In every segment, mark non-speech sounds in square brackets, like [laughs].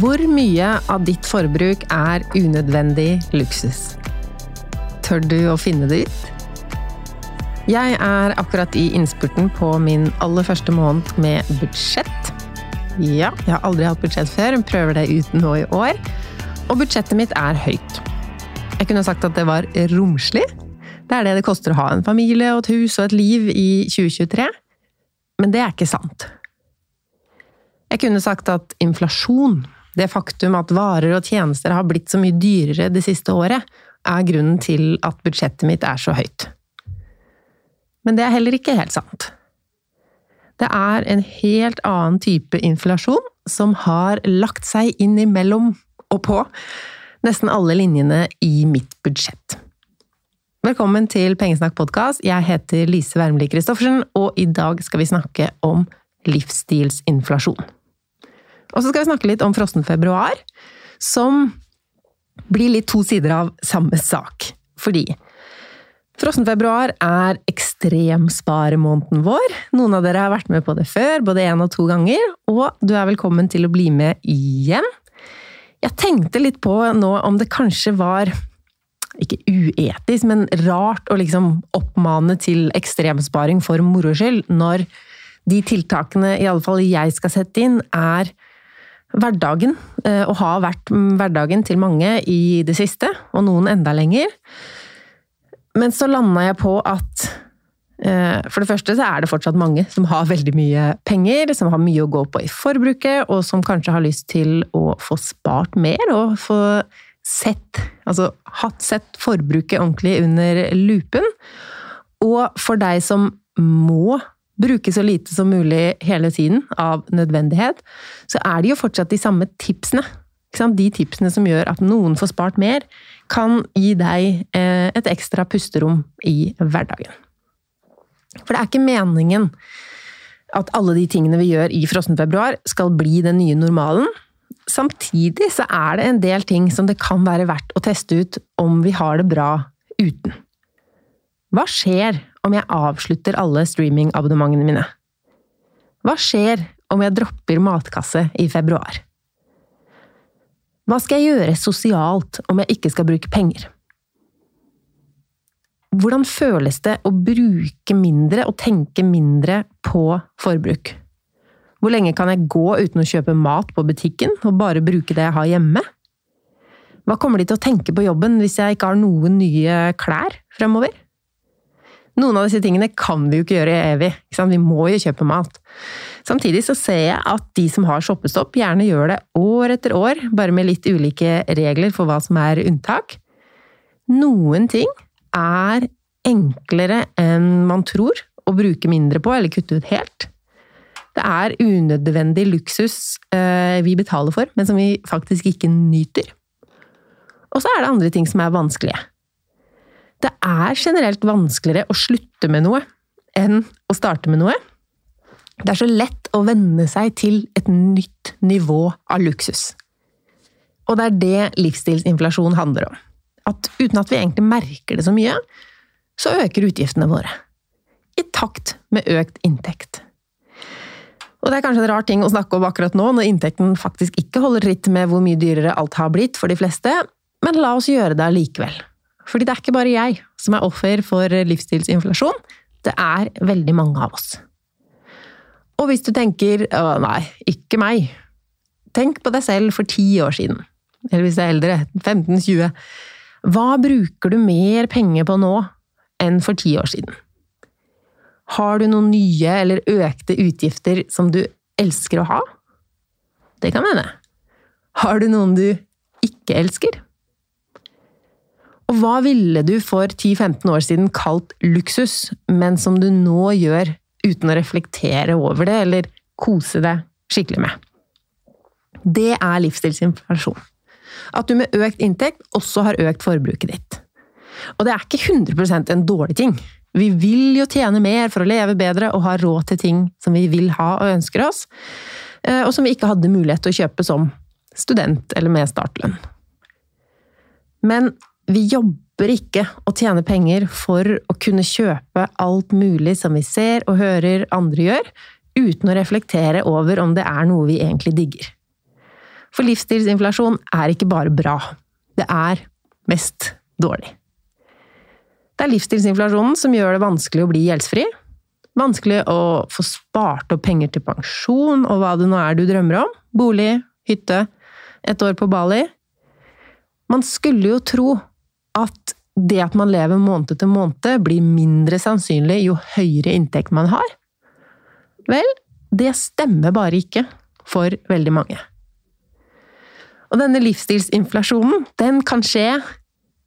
Hvor mye av ditt forbruk er unødvendig luksus? Tør du å finne det ut? Jeg er akkurat i innspurten på min aller første måned med budsjett. Ja, jeg har aldri hatt budsjett før, prøver det ut nå i år. Og budsjettet mitt er høyt. Jeg kunne sagt at det var romslig. Det er det det koster å ha en familie og et hus og et liv i 2023. Men det er ikke sant. Jeg kunne sagt at inflasjon det faktum at varer og tjenester har blitt så mye dyrere det siste året, er grunnen til at budsjettet mitt er så høyt. Men det er heller ikke helt sant. Det er en helt annen type inflasjon som har lagt seg innimellom og på nesten alle linjene i mitt budsjett. Velkommen til Pengesnakk podkast. Jeg heter Lise Wermli Christoffersen, og i dag skal vi snakke om livsstilsinflasjon. Og så skal vi snakke litt om frossen februar, som blir litt to sider av samme sak. Fordi frossen februar er ekstremsparemåneden vår. Noen av dere har vært med på det før, både én og to ganger, og du er velkommen til å bli med igjen. Jeg tenkte litt på nå om det kanskje var ikke uetisk, men rart å liksom oppmane til ekstremsparing for moro skyld, når de tiltakene i alle fall jeg skal sette inn, er hverdagen, eh, og har vært hverdagen til mange i det siste, og noen enda lenger. Men så landa jeg på at eh, for det første så er det fortsatt mange som har veldig mye penger, som har mye å gå på i forbruket, og som kanskje har lyst til å få spart mer og få sett Altså hatt sett forbruket ordentlig under lupen. Og for deg som må bruke så lite som mulig hele tiden, av nødvendighet, så er det jo fortsatt de samme tipsene. De tipsene som gjør at noen får spart mer, kan gi deg eh, et ekstra pusterom i hverdagen. For det er ikke meningen at alle de tingene vi gjør i frossen februar, skal bli den nye normalen. Samtidig så er det en del ting som det kan være verdt å teste ut om vi har det bra uten. Hva skjer om jeg avslutter alle streamingabonnementene mine? Hva skjer om jeg dropper matkasse i februar? Hva skal jeg gjøre sosialt om jeg ikke skal bruke penger? Hvordan føles det å bruke mindre og tenke mindre på forbruk? Hvor lenge kan jeg gå uten å kjøpe mat på butikken, og bare bruke det jeg har hjemme? Hva kommer de til å tenke på jobben hvis jeg ikke har noen nye klær fremover? Noen av disse tingene kan vi jo ikke gjøre evig. Vi må jo kjøpe mat. Samtidig så ser jeg at de som har shoppestopp, gjerne gjør det år etter år, bare med litt ulike regler for hva som er unntak. Noen ting er enklere enn man tror å bruke mindre på, eller kutte ut helt. Det er unødvendig luksus eh, vi betaler for, men som vi faktisk ikke nyter. Og så er det andre ting som er vanskelige. Det er generelt vanskeligere å slutte med noe enn å starte med noe. Det er så lett å venne seg til et nytt nivå av luksus. Og det er det livsstilsinflasjon handler om. At uten at vi egentlig merker det så mye, så øker utgiftene våre. I takt med økt inntekt. Og det er kanskje en rar ting å snakke om akkurat nå, når inntekten faktisk ikke holder tritt med hvor mye dyrere alt har blitt for de fleste, men la oss gjøre det allikevel. Fordi det er ikke bare jeg som er offer for livsstilsinflasjon, det er veldig mange av oss. Og hvis du tenker 'å nei, ikke meg', tenk på deg selv for ti år siden. Eller hvis du er eldre, 15-20. Hva bruker du mer penger på nå enn for ti år siden? Har du noen nye eller økte utgifter som du elsker å ha? Det kan hende. Har du noen du ikke elsker? Og hva ville du for 10-15 år siden kalt luksus, men som du nå gjør uten å reflektere over det eller kose deg skikkelig med? Det er livsstilsinflasjon. At du med økt inntekt også har økt forbruket ditt. Og det er ikke 100% en dårlig ting. Vi vil jo tjene mer for å leve bedre og ha råd til ting som vi vil ha og ønsker oss, eh, og som vi ikke hadde mulighet til å kjøpe som student eller med startlønn. Men vi jobber ikke og tjener penger for å kunne kjøpe alt mulig som vi ser og hører andre gjør, uten å reflektere over om det er noe vi egentlig digger. For livsstilsinflasjon er ikke bare bra. Det er mest dårlig. Det er livsstilsinflasjonen som gjør det vanskelig å bli gjeldsfri. Vanskelig å få spart opp penger til pensjon og hva det nå er du drømmer om. Bolig, hytte, et år på Bali. Man skulle jo tro at det at man lever måned til måned, blir mindre sannsynlig jo høyere inntekt man har. Vel, det stemmer bare ikke for veldig mange. Og denne livsstilsinflasjonen, den kan skje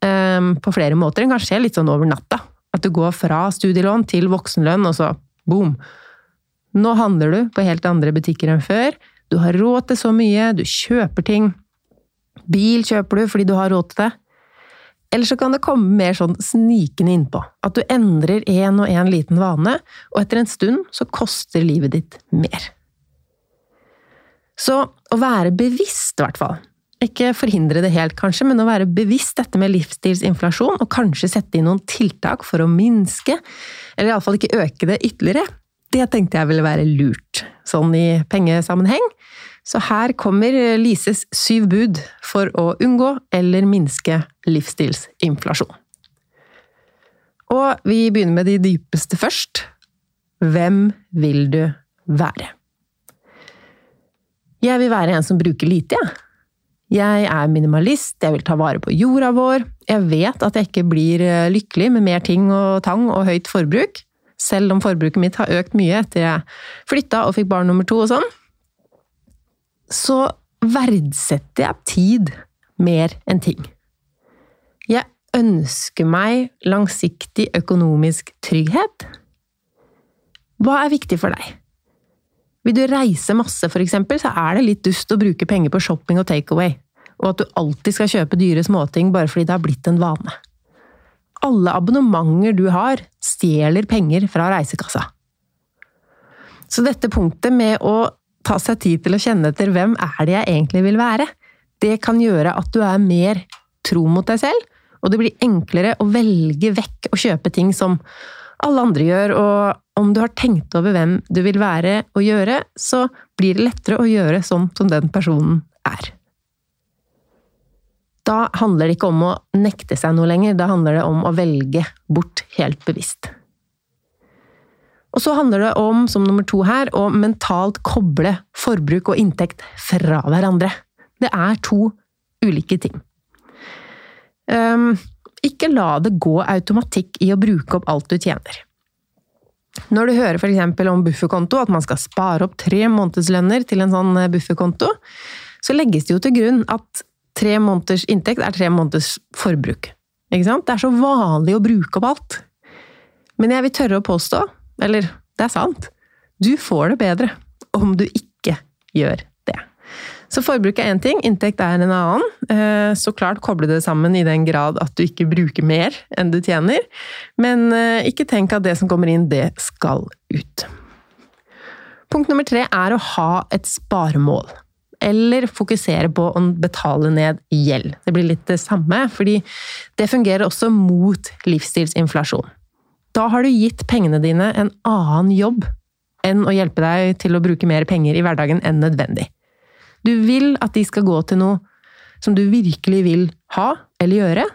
um, på flere måter. Den kan skje litt sånn over natta. At du går fra studielån til voksenlønn, og så boom! Nå handler du på helt andre butikker enn før. Du har råd til så mye, du kjøper ting. Bil kjøper du fordi du har råd til det. Eller så kan det komme mer sånn snikende innpå. At du endrer én og én liten vane, og etter en stund så koster livet ditt mer. Så å være bevisst, i hvert fall. Ikke forhindre det helt, kanskje, men å være bevisst dette med livsstilsinflasjon, og kanskje sette inn noen tiltak for å minske, eller iallfall ikke øke det ytterligere, det tenkte jeg ville være lurt, sånn i pengesammenheng. Så her kommer Lises syv bud for å unngå eller minske livsstilsinflasjon. Og vi begynner med de dypeste først. Hvem vil du være? Jeg vil være en som bruker lite, jeg. Jeg er minimalist, jeg vil ta vare på jorda vår. Jeg vet at jeg ikke blir eh, lykkelig med mer ting og tang og høyt forbruk. Selv om forbruket mitt har økt mye etter jeg flytta og fikk barn nummer to og sånn. Så verdsetter jeg tid mer enn ting. Jeg ønsker meg langsiktig økonomisk trygghet. Hva er viktig for deg? Vil du reise masse, eksempel, så er det litt dust å bruke penger på shopping og takeaway, og at du alltid skal kjøpe dyre småting bare fordi det har blitt en vane. Alle abonnementer du har, stjeler penger fra reisekassa. Så dette punktet med å ta seg tid til å kjenne etter hvem er det jeg egentlig vil være, det kan gjøre at du er mer tro mot deg selv, og det blir enklere å velge vekk å kjøpe ting som alle andre gjør, og om du har tenkt over hvem du vil være og gjøre, så blir det lettere å gjøre sånn som den personen er. Da handler det ikke om å nekte seg noe lenger, da handler det om å velge bort helt bevisst. Og så handler det om, som nummer to her, å mentalt koble forbruk og inntekt fra hverandre. Det er to ulike ting. Um, ikke la det gå automatikk i å bruke opp alt du tjener. Når du hører f.eks. om bufferkonto, at man skal spare opp tre månedslønner til en sånn eh, bufferkonto, så legges det jo til grunn at tre måneders inntekt er tre måneders forbruk. Ikke sant? Det er så vanlig å bruke opp alt. Men jeg vil tørre å påstå, eller det er sant, du får det bedre om du ikke gjør det. så forbruk er én ting, inntekt er en annen. Eh, så klart koble det sammen i den grad at du ikke bruker mer enn du tjener. Men eh, ikke tenk at det som kommer inn, det skal ut. Punkt nummer tre er å ha et sparemål. Eller fokusere på å betale ned gjeld. Det blir litt det samme, fordi det fungerer også mot livsstilsinflasjon. Da har du gitt pengene dine en annen jobb enn å hjelpe deg til å bruke mer penger i hverdagen enn nødvendig. Du vil at de skal gå til noe som du virkelig vil ha eller gjøre,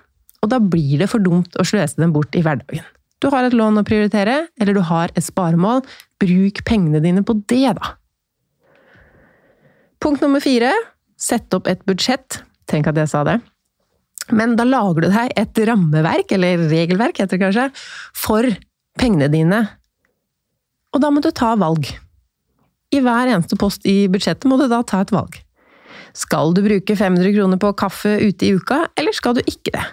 og da blir det for dumt å sløse dem bort i hverdagen. Du har et lån å prioritere, eller du har et sparemål. Bruk pengene dine på det, da! Punkt nummer fire sett opp et budsjett. Tenk at jeg sa det. Men da lager du deg et rammeverk, eller regelverk heter det kanskje, for pengene dine. Og da må du ta valg. I hver eneste post i budsjettet må du da ta et valg. Skal du bruke 500 kroner på kaffe ute i uka, eller skal du ikke det?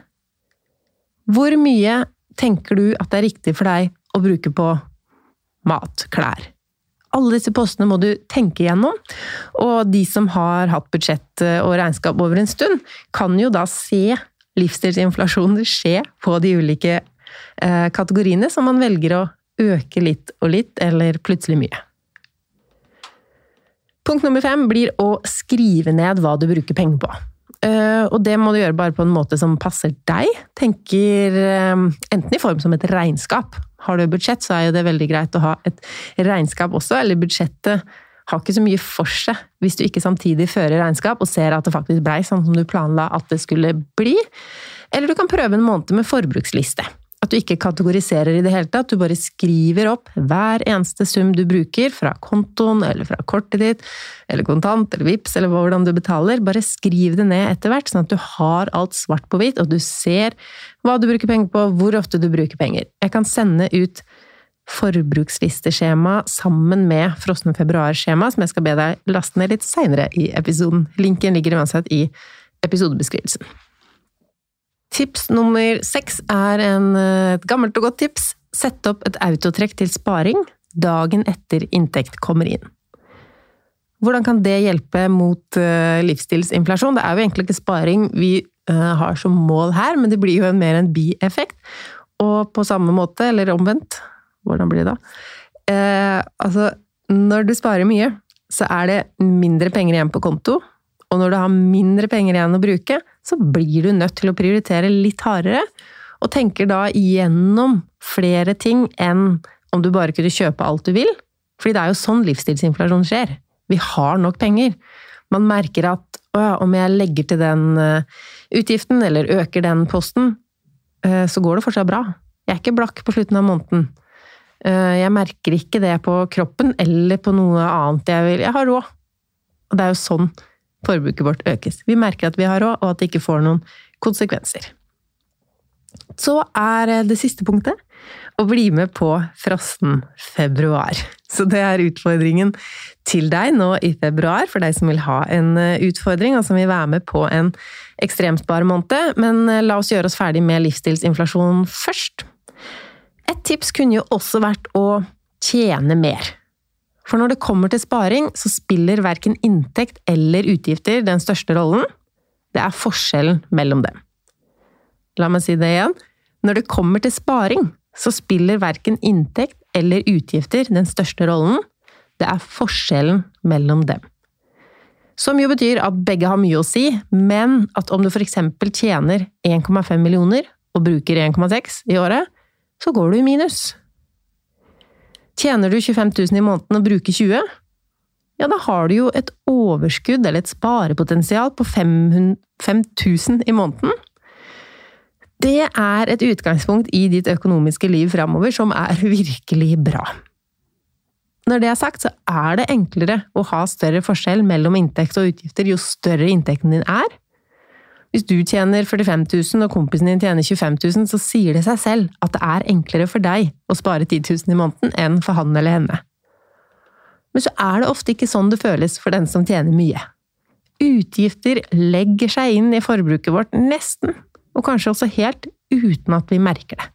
Hvor mye tenker du at det er riktig for deg å bruke på mat, klær? Alle disse postene må du tenke gjennom, og de som har hatt budsjett og regnskap over en stund, kan jo da se livsstilsinflasjonen skje på de ulike eh, kategoriene som man velger å øke litt og litt, eller plutselig mye. Punkt nummer fem blir å skrive ned hva du bruker penger på. Uh, og det må du gjøre bare på en måte som passer deg. Tenker uh, enten i form som et regnskap. Har du budsjett, så er jo det veldig greit å ha et regnskap også, eller budsjettet har ikke så mye for seg hvis du ikke samtidig fører regnskap og ser at det faktisk blei sånn som du planla at det skulle bli. Eller du kan prøve en måned med forbruksliste. At du ikke kategoriserer i det hele tatt, du bare skriver opp hver eneste sum du bruker fra kontoen eller fra kortet ditt, eller kontant eller VIPS eller hvordan du betaler. Bare skriv det ned etter hvert, sånn at du har alt svart på hvitt, og du ser hva du bruker penger på, hvor ofte du bruker penger. Jeg kan sende ut forbrukslisteskjema sammen med frosne februar-skjema, som jeg skal be deg laste ned litt seinere i episoden. Linken ligger uansett i episodebeskrivelsen. Tips nummer seks er en, et gammelt og godt tips. Sett opp et autotrekk til sparing dagen etter inntekt kommer inn. Hvordan kan det hjelpe mot uh, livsstilsinflasjon? Det er jo egentlig ikke sparing vi uh, har som mål her, men det blir jo en, mer en bieffekt. Og på samme måte, eller omvendt, hvordan blir det da? Eh, altså, når du sparer mye, så er det mindre penger igjen på konto. Og når du har mindre penger igjen å bruke, så blir du nødt til å prioritere litt hardere. Og tenker da igjennom flere ting enn om du bare kunne kjøpe alt du vil. Fordi det er jo sånn livsstilsinflasjon skjer. Vi har nok penger. Man merker at ja, om jeg legger til den uh, utgiften, eller øker den posten, uh, så går det fortsatt bra. Jeg er ikke blakk på slutten av måneden. Eh, jeg merker ikke det på kroppen eller på noe annet jeg vil. Jeg har råd. Og det er jo sånn forbruket vårt økes. Vi merker at vi har råd, og at det ikke får noen konsekvenser. Så er det siste punktet å bli med på frossen februar. Så det er utfordringen til deg nå i februar, for deg som vil ha en eh, utfordring, og som vil være med på en ekstremsparemåned. Men eh, la oss gjøre oss ferdig med livsstilsinflasjon først. Et tips kunne jo også vært å tjene mer. For når det kommer til sparing, så spiller verken inntekt eller utgifter den største rollen. Det er forskjellen mellom dem. La meg si det igjen. Når det kommer til sparing, så spiller verken inntekt eller utgifter den største rollen. Det er forskjellen mellom dem. Som jo betyr at begge har mye å si, men at om du eksempel tjener 1,5 millioner og bruker 1,6 i året, så går du i minus. Tjener du 25 000 i måneden og bruker 20 ja, da har du jo et overskudd, eller et sparepotensial, på 5000 i måneden. Det er et utgangspunkt i ditt økonomiske liv framover som er [laughs] virkelig bra. Når det er sagt, så er det enklere å ha større forskjell mellom inntekt og utgifter jo større inntekten din er. Hvis du tjener 45 000 og kompisen din tjener 25 000, så sier det seg selv at det er enklere for deg å spare 10 000 i måneden enn for han eller henne. Men så er det ofte ikke sånn det føles for den som tjener mye. Utgifter legger seg inn i forbruket vårt nesten, og kanskje også helt uten at vi merker det.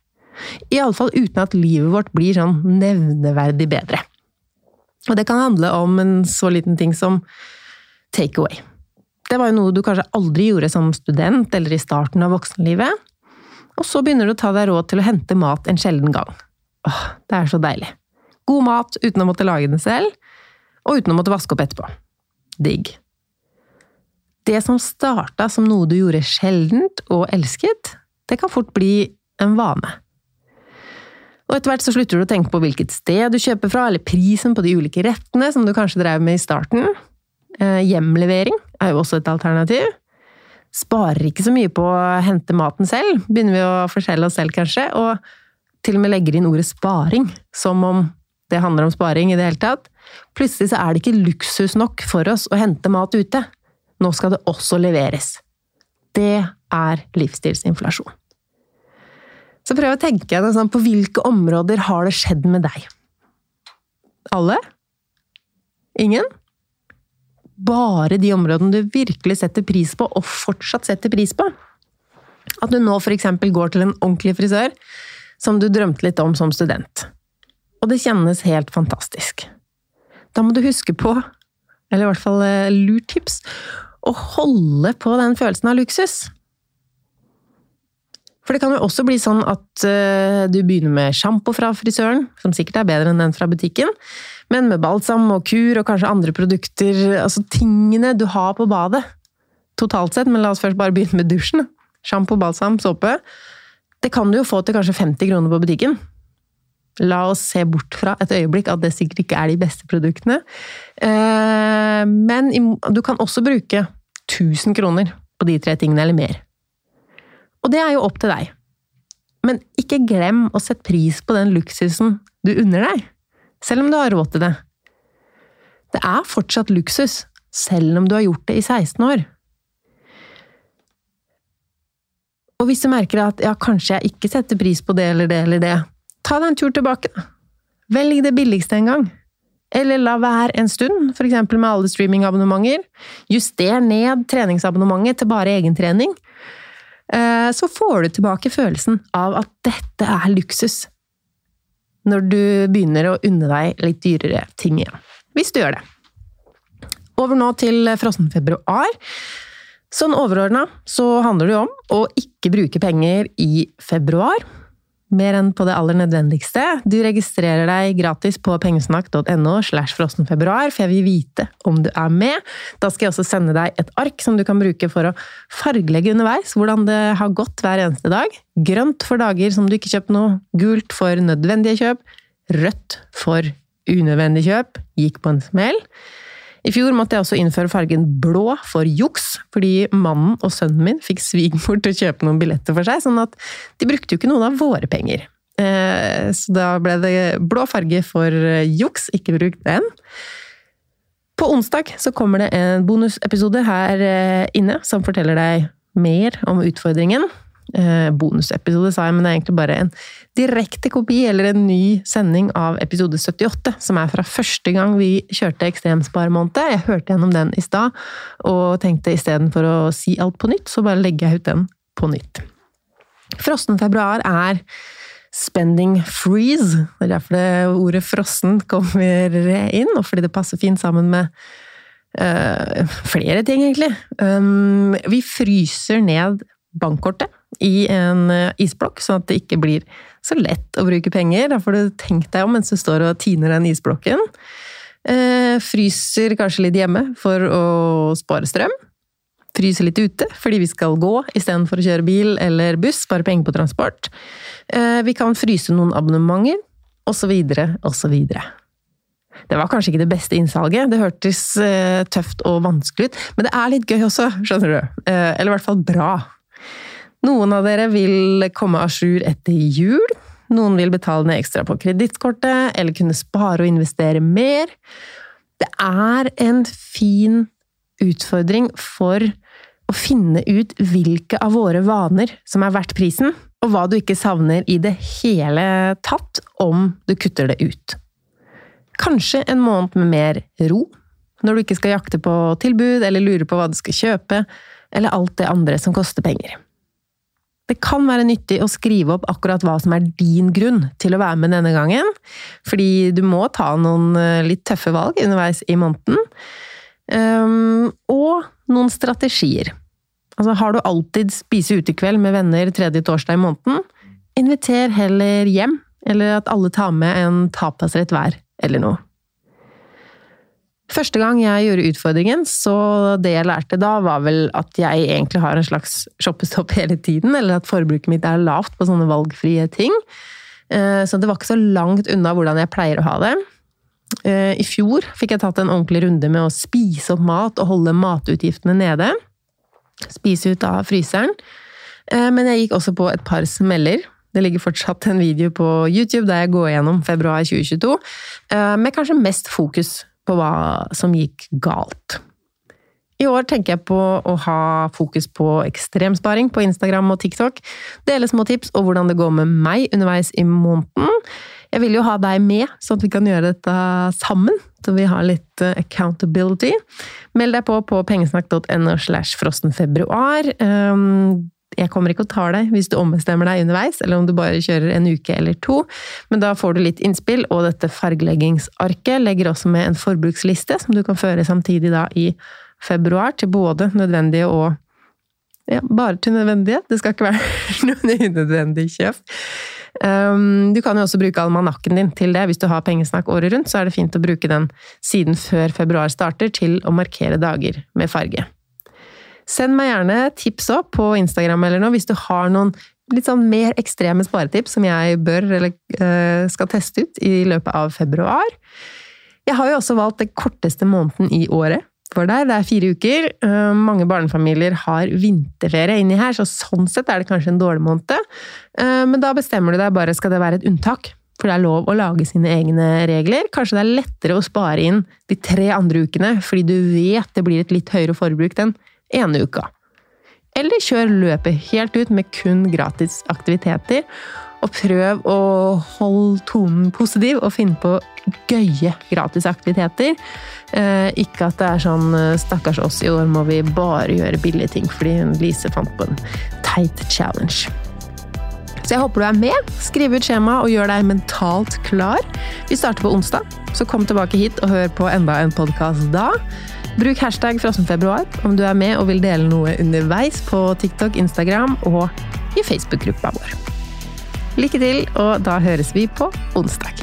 Iallfall uten at livet vårt blir sånn nevneverdig bedre. Og det kan handle om en så liten ting som takeaway. Det var jo noe du kanskje aldri gjorde som student eller i starten av voksenlivet. Og så begynner du å ta deg råd til å hente mat en sjelden gang. Åh, det er så deilig. God mat uten å måtte lage den selv, og uten å måtte vaske opp etterpå. Digg. Det som starta som noe du gjorde sjeldent og elsket, det kan fort bli en vane. Og etter hvert så slutter du å tenke på hvilket sted du kjøper fra, eller prisen på de ulike rettene som du kanskje drev med i starten. Eh, hjemlevering er jo også et alternativ. Sparer ikke så mye på å hente maten selv, begynner vi å forskjelle oss selv, kanskje. Og til og med legger inn ordet sparing, som om det handler om sparing i det hele tatt. Plutselig så er det ikke luksus nok for oss å hente mat ute. Nå skal det også leveres. Det er livsstilsinflasjon. Så prøv å tenke deg sånn, på hvilke områder har det skjedd med deg? Alle? Ingen? Bare de områdene du virkelig setter pris på, og fortsatt setter pris på. At du nå f.eks. går til en ordentlig frisør som du drømte litt om som student. Og det kjennes helt fantastisk. Da må du huske på, eller i hvert fall eh, lurt tips, å holde på den følelsen av luksus. For det kan jo også bli sånn at uh, du begynner med sjampo fra frisøren, som sikkert er bedre enn den fra butikken, men med balsam og kur og kanskje andre produkter, altså tingene du har på badet. Totalt sett, men la oss først bare begynne med dusjen. Sjampo, balsam, såpe. Det kan du jo få til kanskje 50 kroner på butikken. La oss se bort fra et øyeblikk at det sikkert ikke er de beste produktene. Eh, men du kan også bruke 1000 kroner på de tre tingene, eller mer. Og det er jo opp til deg. Men ikke glem å sette pris på den luksusen du unner deg, selv om du har råd til det. Det er fortsatt luksus, selv om du har gjort det i 16 år. Og hvis du merker at ja, kanskje jeg ikke setter pris på det eller det eller det, ta deg en tur tilbake, da. Velg det billigste en gang. Eller la være en stund, f.eks. med alle streamingabonnementer. Juster ned treningsabonnementet til bare egentrening. Eh, så får du tilbake følelsen av at dette er luksus. Når du begynner å unne deg litt dyrere ting igjen. Hvis du gjør det. Over nå til frossen februar. Sånn overordna så handler det jo om å ikke bruke penger i februar. Mer enn på det aller nødvendigste. Du registrerer deg gratis på pengesnakk.no slash frossenfebruar, for jeg vil vite om du er med. Da skal jeg også sende deg et ark som du kan bruke for å fargelegge underveis hvordan det har gått hver eneste dag. Grønt for dager som du ikke kjøpte noe, gult for nødvendige kjøp, rødt for unødvendige kjøp, gikk på en smell. I fjor måtte jeg også innføre fargen blå for juks, fordi mannen og sønnen min fikk svigermor til å kjøpe noen billetter for seg, sånn at de brukte jo ikke noen av våre penger. Eh, så da ble det blå farge for juks, ikke bruk den. På onsdag så kommer det en bonusepisode her eh, inne som forteller deg mer om utfordringen. Eh, bonusepisode, sa jeg, men det er egentlig bare en direkte kopi eller en ny sending av episode 78, som er fra første gang vi kjørte Ekstremsparemåned. Jeg hørte gjennom den i stad, og tenkte istedenfor å si alt på nytt, så bare legger jeg ut den på nytt. Frossen februar er spending freeze. Det er derfor det ordet frossen kommer inn, og fordi det passer fint sammen med uh, flere ting, egentlig. Um, vi fryser ned bankkortet i en eh, isblokk, sånn at det ikke blir så lett å bruke penger. Da får du tenkt deg om mens du står og tiner den isblokken. Eh, fryser kanskje litt hjemme for å spare strøm. Fryser litt ute fordi vi skal gå istedenfor å kjøre bil eller buss. Spare penger på transport. Eh, vi kan fryse noen abonnementer, osv., osv. Det var kanskje ikke det beste innsalget. Det hørtes tøft og vanskelig ut, men det er litt gøy også, skjønner du. Eller i hvert fall bra. Noen av dere vil komme à jour etter jul. Noen vil betale ned ekstra på kredittkortet, eller kunne spare og investere mer. Det er en fin utfordring for å finne ut hvilke av våre vaner som er verdt prisen, og hva du ikke savner i det hele tatt om du kutter det ut. Kanskje en måned med mer ro, når du ikke skal jakte på tilbud eller lure på hva du skal kjøpe, eller alt det andre som koster penger. Det kan være nyttig å skrive opp akkurat hva som er din grunn til å være med denne gangen, fordi du må ta noen eh, litt tøffe valg underveis i måneden. Um, og noen strategier. Altså, har du alltid spise utekveld med venner tredje torsdag i måneden? Inviter heller hjem, eller at alle tar med en tapasrett hver, eller noe. Første gang jeg gjorde utfordringen, så det jeg lærte da, var vel at jeg egentlig har en slags shoppestopp hele tiden, eller at forbruket mitt er lavt på sånne valgfrie ting. Eh, så det var ikke så langt unna hvordan jeg pleier å ha det. Eh, I fjor fikk jeg tatt en ordentlig runde med å spise opp mat og holde matutgiftene nede. Spise ut av fryseren. Eh, men jeg gikk også på et par smeller. Det ligger fortsatt en video på YouTube der jeg går gjennom februar 2022, med kanskje mest fokus på hva som gikk galt. I år tenker jeg på å ha fokus på ekstremsparing på Instagram og TikTok, dele små tips og hvordan det går med meg underveis i måneden. Jeg vil jo ha deg med, sånn at vi kan gjøre dette sammen, så vi har litt eh, accountability. Meld deg på på pengesnakk.no slash frossenfebruar. Jeg kommer ikke og tar deg hvis du ombestemmer deg underveis, eller om du bare kjører en uke eller to, men da får du litt innspill, og dette fargeleggingsarket legger også med en forbruksliste som du kan føre samtidig da i februar, til både nødvendige og ja, bare til nødvendige. Det skal ikke være [laughs] noen unødvendige kjøp. Um, du kan jo også bruke almanakken din til det. Hvis du har pengesnakk året rundt, så er det fint å bruke den siden før februar starter, til å markere dager med farge. Send meg gjerne tips opp på Instagram eller noe hvis du har noen litt sånn mer ekstreme sparetips som jeg bør eller uh, skal teste ut i løpet av februar. Jeg har jo også valgt den korteste måneden i året for deg. Det er fire uker. Uh, mange barnefamilier har vinterferie inni her, så sånn sett er det kanskje en dårlig måned. Uh, men da bestemmer du deg bare skal det være et unntak. For det er lov å lage sine egne regler. Kanskje det er lettere å spare inn de tre andre ukene, fordi du vet det blir et litt høyere forbruk den ene uka. Eller kjør løpet helt ut med kun gratis aktiviteter. Og prøv å holde tonen positiv og finne på gøye gratisaktiviteter. Eh, ikke at det er sånn eh, 'stakkars oss, i år må vi bare gjøre billige ting' fordi Lise fant på en teit challenge. Så jeg håper du er med. Skriv ut skjema og gjør deg mentalt klar. Vi starter på onsdag, så kom tilbake hit og hør på enda en podkast da. Bruk hashtag frossenfebruar om du er med og vil dele noe underveis på TikTok, Instagram og i Facebook-gruppa vår. Lykke til, og da høres vi på onsdag.